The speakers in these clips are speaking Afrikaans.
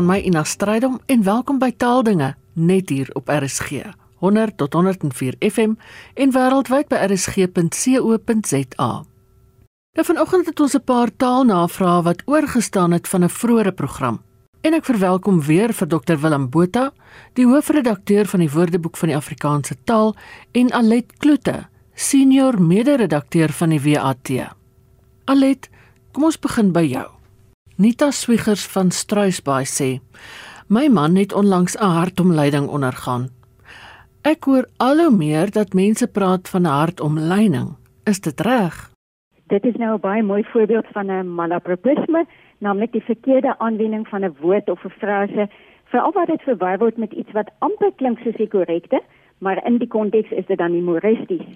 Van my Ina Strydom en welkom by Taaldinge net hier op RSG 100 tot 104 FM en wêreldwyd by rsg.co.za. Nou vanoggend het ons 'n paar taalnavrae wat oorgestaan het van 'n vroeëre program. En ek verwelkom weer vir Dr Willem Botha, die hoofredakteur van die Woordeboek van die Afrikaanse Taal en Alet Kloete, senior mede-redakteur van die WAT. Alet, kom ons begin by jou. Nita Swiggers van Struisbaai sê: "My man het onlangs 'n hartomleiding ondergaan. Ek hoor al hoe meer dat mense praat van 'n hartomleiding. Is dit reg?" Dit is nou 'n baie mooi voorbeeld van 'n malapropisme, naamlik die verkeerde aanwending van 'n woord of 'n frase, veral wat dit verwar word met iets wat amper klink soos die korrekte, maar in die konteks is dit dan humoristies.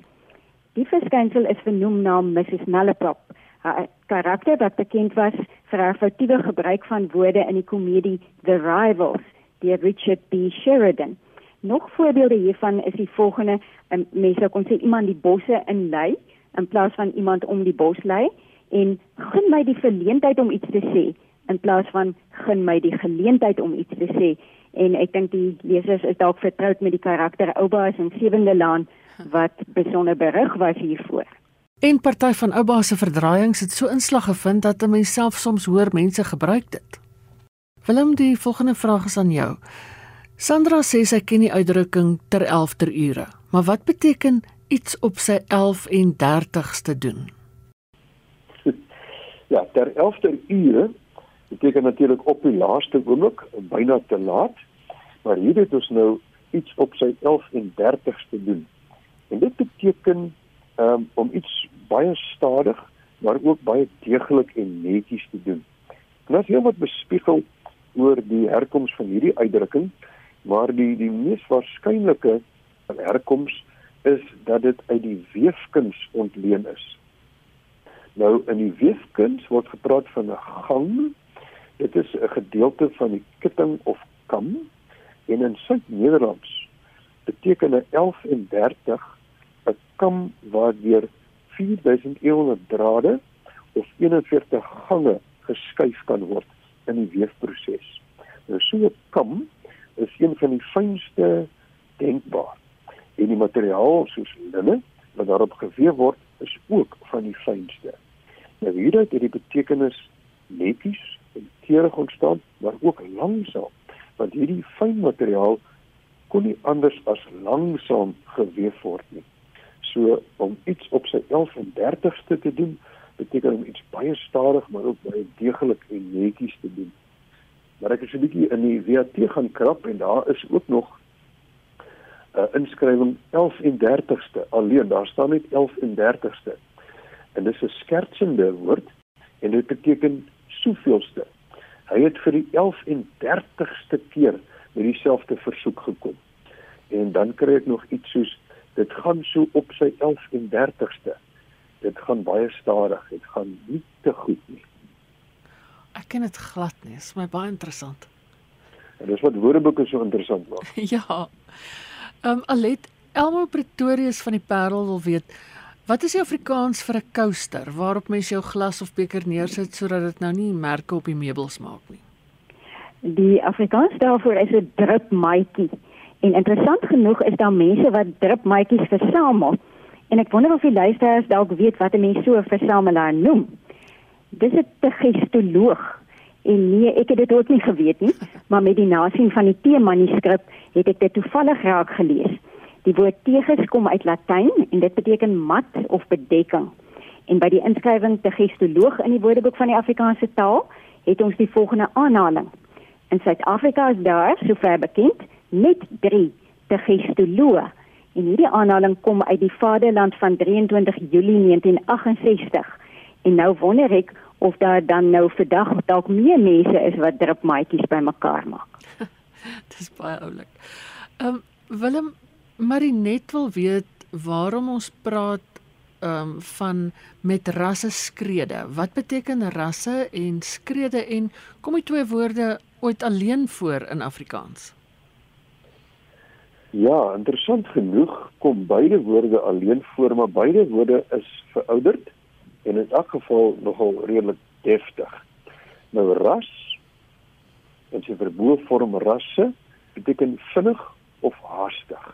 Die verskynsel is vernoem na Mrs. Malaprop. 'n karakter wat bekend was vir haar foutiewe gebruik van woorde in die komedie The Rivals deur Richard B. Sheridan. Nog voorbeelde hiervan is die volgende: mense kon sê iemand die bosse in lei in plaas van iemand om die bos lei en gun my die geleentheid om iets te sê in plaas van gun my die geleentheid om iets te sê en ek dink die lesers is dalk vertroud met die karakter Oubaas in Sewende Laan wat besonder berig was hiervoor. En party van Ouba se verdraaiings het so inslag gevind dat 'n mens self soms hoor mense gebruik dit. Willem, die volgende vraag is aan jou. Sandra sê sy ken die uitdrukking ter 11ter ure, maar wat beteken iets op sy 11 en 30ste doen? Ja, ter 11ter ure beteken natuurlik op die laaste oomblik, byna te laat. Maar hier het ons nou iets op sy 11 en 30ste doen. En dit beteken um, om iets baie stadig maar ook baie deeglik en netjies te doen. En as jy wat bespiegel oor die herkoms van hierdie uitdrukking, maar die die mees waarskynlike herkoms is dat dit uit die weefkuns ontleen is. Nou in die weefkuns word gepraat van 'n gang. Dit is 'n gedeelte van die kitting of kam en in Suid-Nederlands beteken 'n 11 en 30 'n kam waardeur 4100 drade of 41 gange geskuif kan word in die weefproses. Nou so 'n kam is een van die fynste denkbaar. En die materiaal soos linne wat daarop gewewe word is ook van die fynste. Nou hieruit het die betekenis netjies en keurig ontstaan, maar ook langsaam, want hierdie fyn materiaal kon nie anders as langsaam gewewe word nie. So om iets op sy 1130ste te doen, beteken om iets baie stadig maar ook baie deeglik en netjies te doen. Maar ek het so 'n bietjie in die WAT gaan krap en daar is ook nog 'n uh, inskrywing 1130ste. Alleen daar staan net 1130ste. En dis 'n skertsende woord en dit beteken soveelste. Hy het vir die 1130ste keer met dieselfde versoek gekom. En dan kry ek nog iets soos dit gaan so op sy 1130ste. Dit gaan baie stadig, dit gaan nie te goed nie. Ek ken dit glad nie, dit is my baie interessant. En dis wat woordeboeke so interessant maak. ja. Ehm um, Alet Elmo Pretorius van die Parel wil weet Wat is die Afrikaans vir 'n coaster waarop mens jou glas of beker neersit sodat dit nou nie merke op die meubels maak nie? Die Afrikaans daarvoor is 'n drupmaatjie. En interessant genoeg is daar mense wat drupmaatjies versamel. En ek wonder of die luisteraars dalk weet wat 'n mens so 'n versamelaar noem. Dis 'n tegestoloog. En nee, ek het dit ook nie geweet nie, maar met die nasien van die T-manuskrip het ek dit toevallig raak gelees. Die woord teges kom uit Latyn en dit beteken mat of bedekking. En by die inskrywing tegestoloog in die Woordeboek van die Afrikaanse taal het ons die volgende aanhaling. In Suid-Afrika is daar, sover bekend, net 3 te Gestoloe. En hierdie aanhaling kom uit die Vaderland van 23 Julie 1968. En nou wonder ek of daar dan nou vandag dalk meer mense is wat drupmaatjies bymekaar maak. Dis baie oulik. Ehm um, Willem Marinet wil weet waarom ons praat ehm um, van met rasse skrede. Wat beteken rasse en skrede en kom die twee woorde ooit alleen voor in Afrikaans? Ja, interessant genoeg kom beide woorde alleen voor, maar beide woorde is verouderd en in elk geval nogal redelik deftig. Nou ras En sy verbo vorm rasse beteken vinnig of haastig.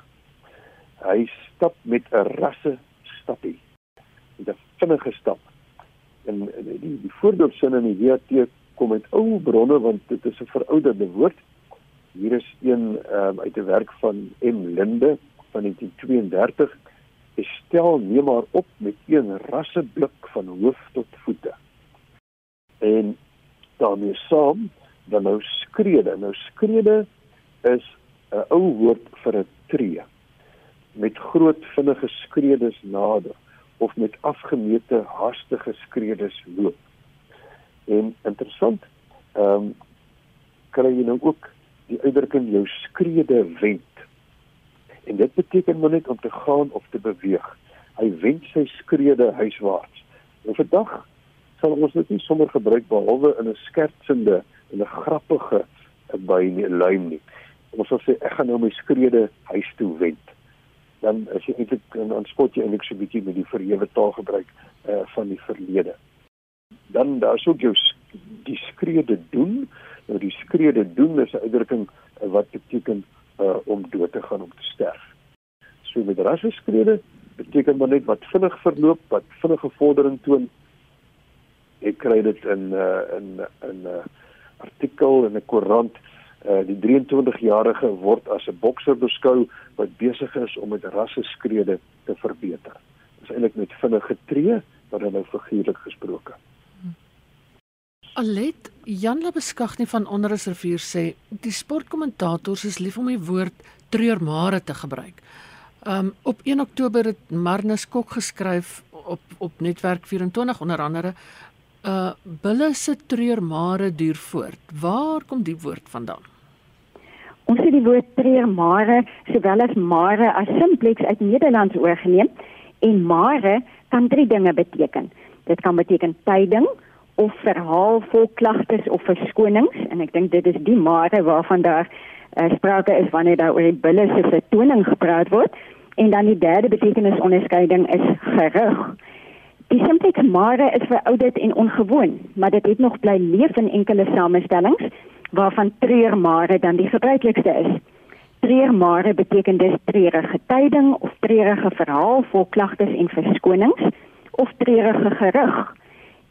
Hy stap met 'n rasse stappie. 'n vinnige stap. En die die voorbeeldsin in die WT kom uit ou bronne want dit is 'n verouderde woord. Hier is een um, uit 'n werk van M Linde van 1932. Hy stel neem maar op met een rasseblik van hoof tot voete. En daarmee saam dan nou skrede. Nou skrede is 'n ou woord vir 'n tree. Met groot vinnige skredes nader of met afgemete haastige skredes loop. En interessant, ehm um, kry jy nou ook die uitdrukking jou skrede wend. En dit beteken maar net om te gaan of te beweeg. Hy wend sy skrede huiswaarts. En vandag sal ons dit nie sommer gebruik behalwe in 'n skertsende en 'n grappige by nie luim nie. Ons sal sê ek gaan nou my skrede huis toe wend. Dan as jy eintlik dan spot jy eintlik so 'n bietjie met die verhewe taal gebruik uh, van die verlede dan daar sou jy die skrede doen. Nou die skrede doen is 'n uitdrukking eh, wat beteken uh, om dood te gaan om te sterf. So met rasse skrede beteken maar net wat vinnig verloop, wat vinnige vordering toon. Ek kry dit in uh, in in 'n uh, artikel in 'n koerant uh, die 23-jarige word as 'n bokser beskou wat besig is om met rasse skrede te verbeter. Dit is eintlik met vinnige tree wat hulle nou figuurlik gesproke. Alet Jan Labeskagh nie van Onderrivier sê die sportkommentators is lief om die woord treurmare te gebruik. Um op 1 Oktober het Marnus Kok geskryf op op netwerk 24 onder andere uh bulle se treurmare duur voort. Waar kom die woord vandaan? Ons het die woord treurmare sowel as mare as simplex uit Nederlands oorgeneem en mare kan drie dinge beteken. Dit kan beteken tyding of verhaal vol klagtes of verskonings en ek dink dit is die mate waarvan daar uh, sprake is wanneer daar oor die bulle se vertoning gepraat word en dan die derde betekenis onderskeiding is gerug. Die simplex mare is verouderd en ongewoon, maar dit het nog bly leef in enkele samestellings waarvan treurmare dan die gebruiklikste is. Treurmare beteken dus treurige tyding of treurige verhaal vol klagtes en verskonings of treurige gerug.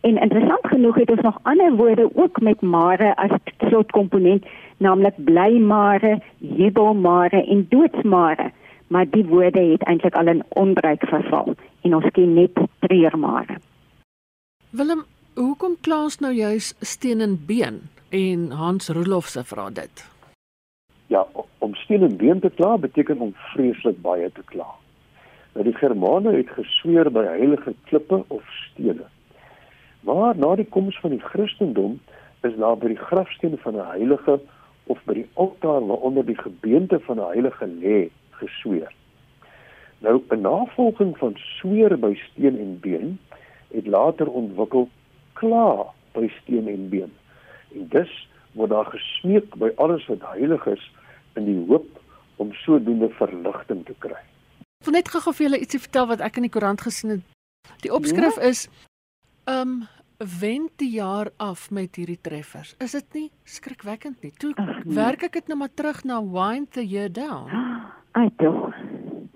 En interessant genoeg het ons nog ander woorde ook met mare as slotkomponent, naamlik blymare, jubelmare en doodsmare. Maar die woorde het eintlik al in onbruik verval en ons ken net treurmare. Willem, hoekom klaas nou juis steen en been en Hans Roelof se vra dit? Ja, om steen en been te kla beteken om vreeslik baie te kla. Nou die Germane het gesweer by heilige klippe of stene Maar na die koms van die Christendom is daar by die grafsteen van 'n heilige of by die altaar waaronder die gebeente van 'n heilige lê gesweer. Nou 'n navolging van sweer by steen en been het later ontwikkel kla by steen en been. En dus word daar gesmeek by alles wat heilig is in die hoop om sodoende verligting te kry. Ek wil net gou vir julle ietsie vertel wat ek in die koerant gesien het. Die opskrif ja? is um, wend die jaar af met hierdie treffers. Is dit nie skrikwekkend nie? Toe Ach, nee. werk ek dit nou maar terug na wind the year down. Ai tog.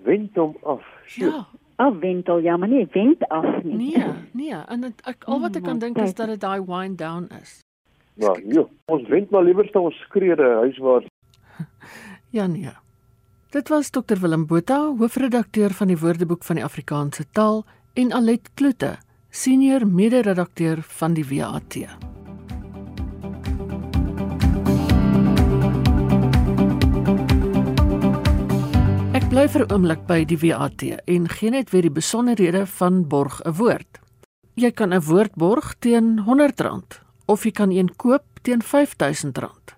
Wend hom af. Ja. Af wend al ja, maar nie wend af nie. Nee, nee, en het, ek al wat ek kan dink is dat dit daai wind down is. Ja, ja. Ons wend maar liewer staan ons skrede huiswaarts. ja nee. Dit was Dr Willem Botha, hoofredakteur van die Woordeboek van die Afrikaanse taal en Alet Kloete senior mede-redakteur van die WAT. Ek bly vir 'n oomblik by die WAT en gee net weer die besonderhede van borg 'n woord. Jy kan 'n woord borg teen R100 of jy kan een koop teen R5000.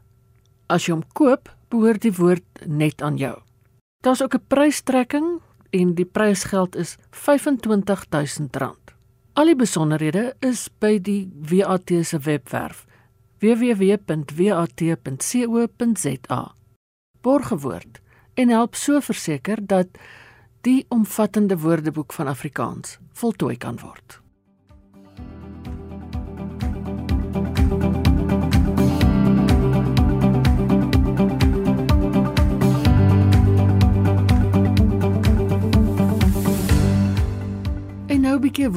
As jy hom koop, behoort die woord net aan jou. Daar's ook 'n prystrekking en die prysgeld is R25000. Al die besonderhede is by die WAT se webwerf www.wat.co.za. Borgewoord en help so verseker dat die omvattende woordeboek van Afrikaans voltooi kan word.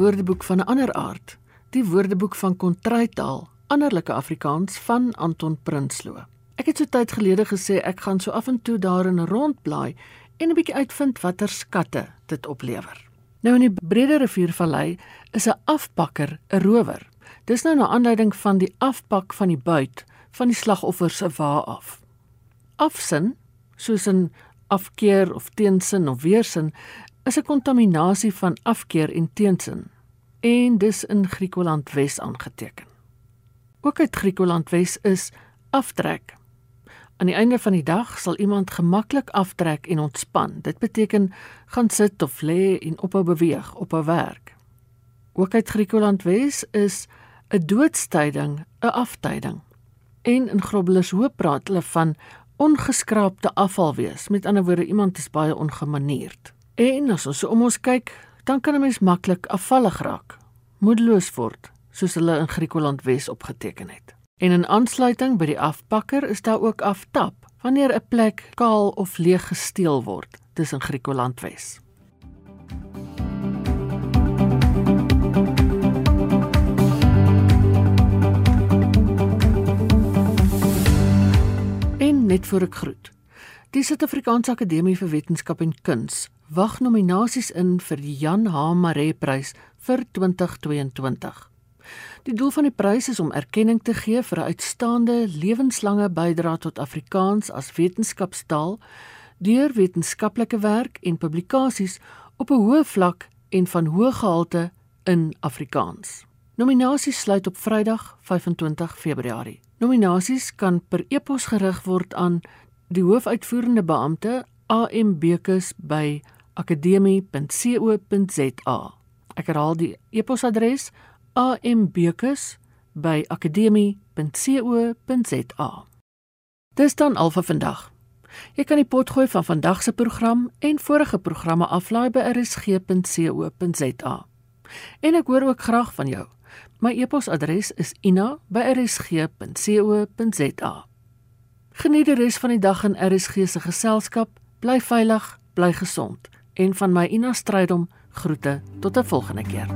Woordeboek van 'n ander aard, die Woordeboek van Kontrytaal, Anderlike Afrikaans van Anton Prinsloo. Ek het so tyd gelede gesê ek gaan so af en toe daarin rondblaai en 'n bietjie uitvind watter skatte dit oplewer. Nou in die Brede Riviervallei is 'n afpakker 'n rower. Dis nou na aanleiding van die afpak van die buit van die slagoffer se wa af. Afsin, soos in afkeer of teensin of weersin, is 'n kontaminasie van afkeer en teensin en dis in Griekeland Wes aangeteken. Ook uit Griekeland Wes is aftrek. Aan die einde van die dag sal iemand gemaklik aftrek en ontspan. Dit beteken gaan sit of lê en ophou beweeg op 'n werk. Ook uit Griekeland Wes is 'n doodstyding 'n aftyding. En in Groblershoop hoop praat hulle van ongeskraapte afval wees. Met ander woorde, iemand is baie ongemanierd. En as ons om ons kyk, dan kan 'n mens maklik afvallig raak, moedeloos word, soos hulle in Griekeland Wes opgeteken het. En in aansluiting by die afpakker is daar ook aftap wanneer 'n plek kaal of leeg gesteel word tussen Griekeland Wes. En net voor ek groet. Die Suid-Afrikaanse Akademie vir Wetenskap en Kuns wag nominasies in vir die Jan H. Maree Prys vir 2022. Die doel van die prys is om erkenning te gee vir 'n uitstaande lewenslange bydrae tot Afrikaans as wetenskapstaal deur wetenskaplike werk en publikasies op 'n hoë vlak en van hoë gehalte in Afrikaans. Nominasies sluit op Vrydag 25 Februarie. Nominasies kan per e-pos gerig word aan die hoofuitvoerende beampte AM Bekes by akademie.co.za. Ek herhaal die e-posadres ambekes@akademie.co.za. Dis dan al vir vandag. Jy kan die potgooi van vandag se program en vorige programme aflaai by rsg.co.za. En ek hoor ook graag van jou. My e-posadres is ina@rsg.co.za. Geniet die res van die dag in RSG se geselskap. Bly veilig, bly gesond. En van my Ina Strydom groete tot 'n volgende keer.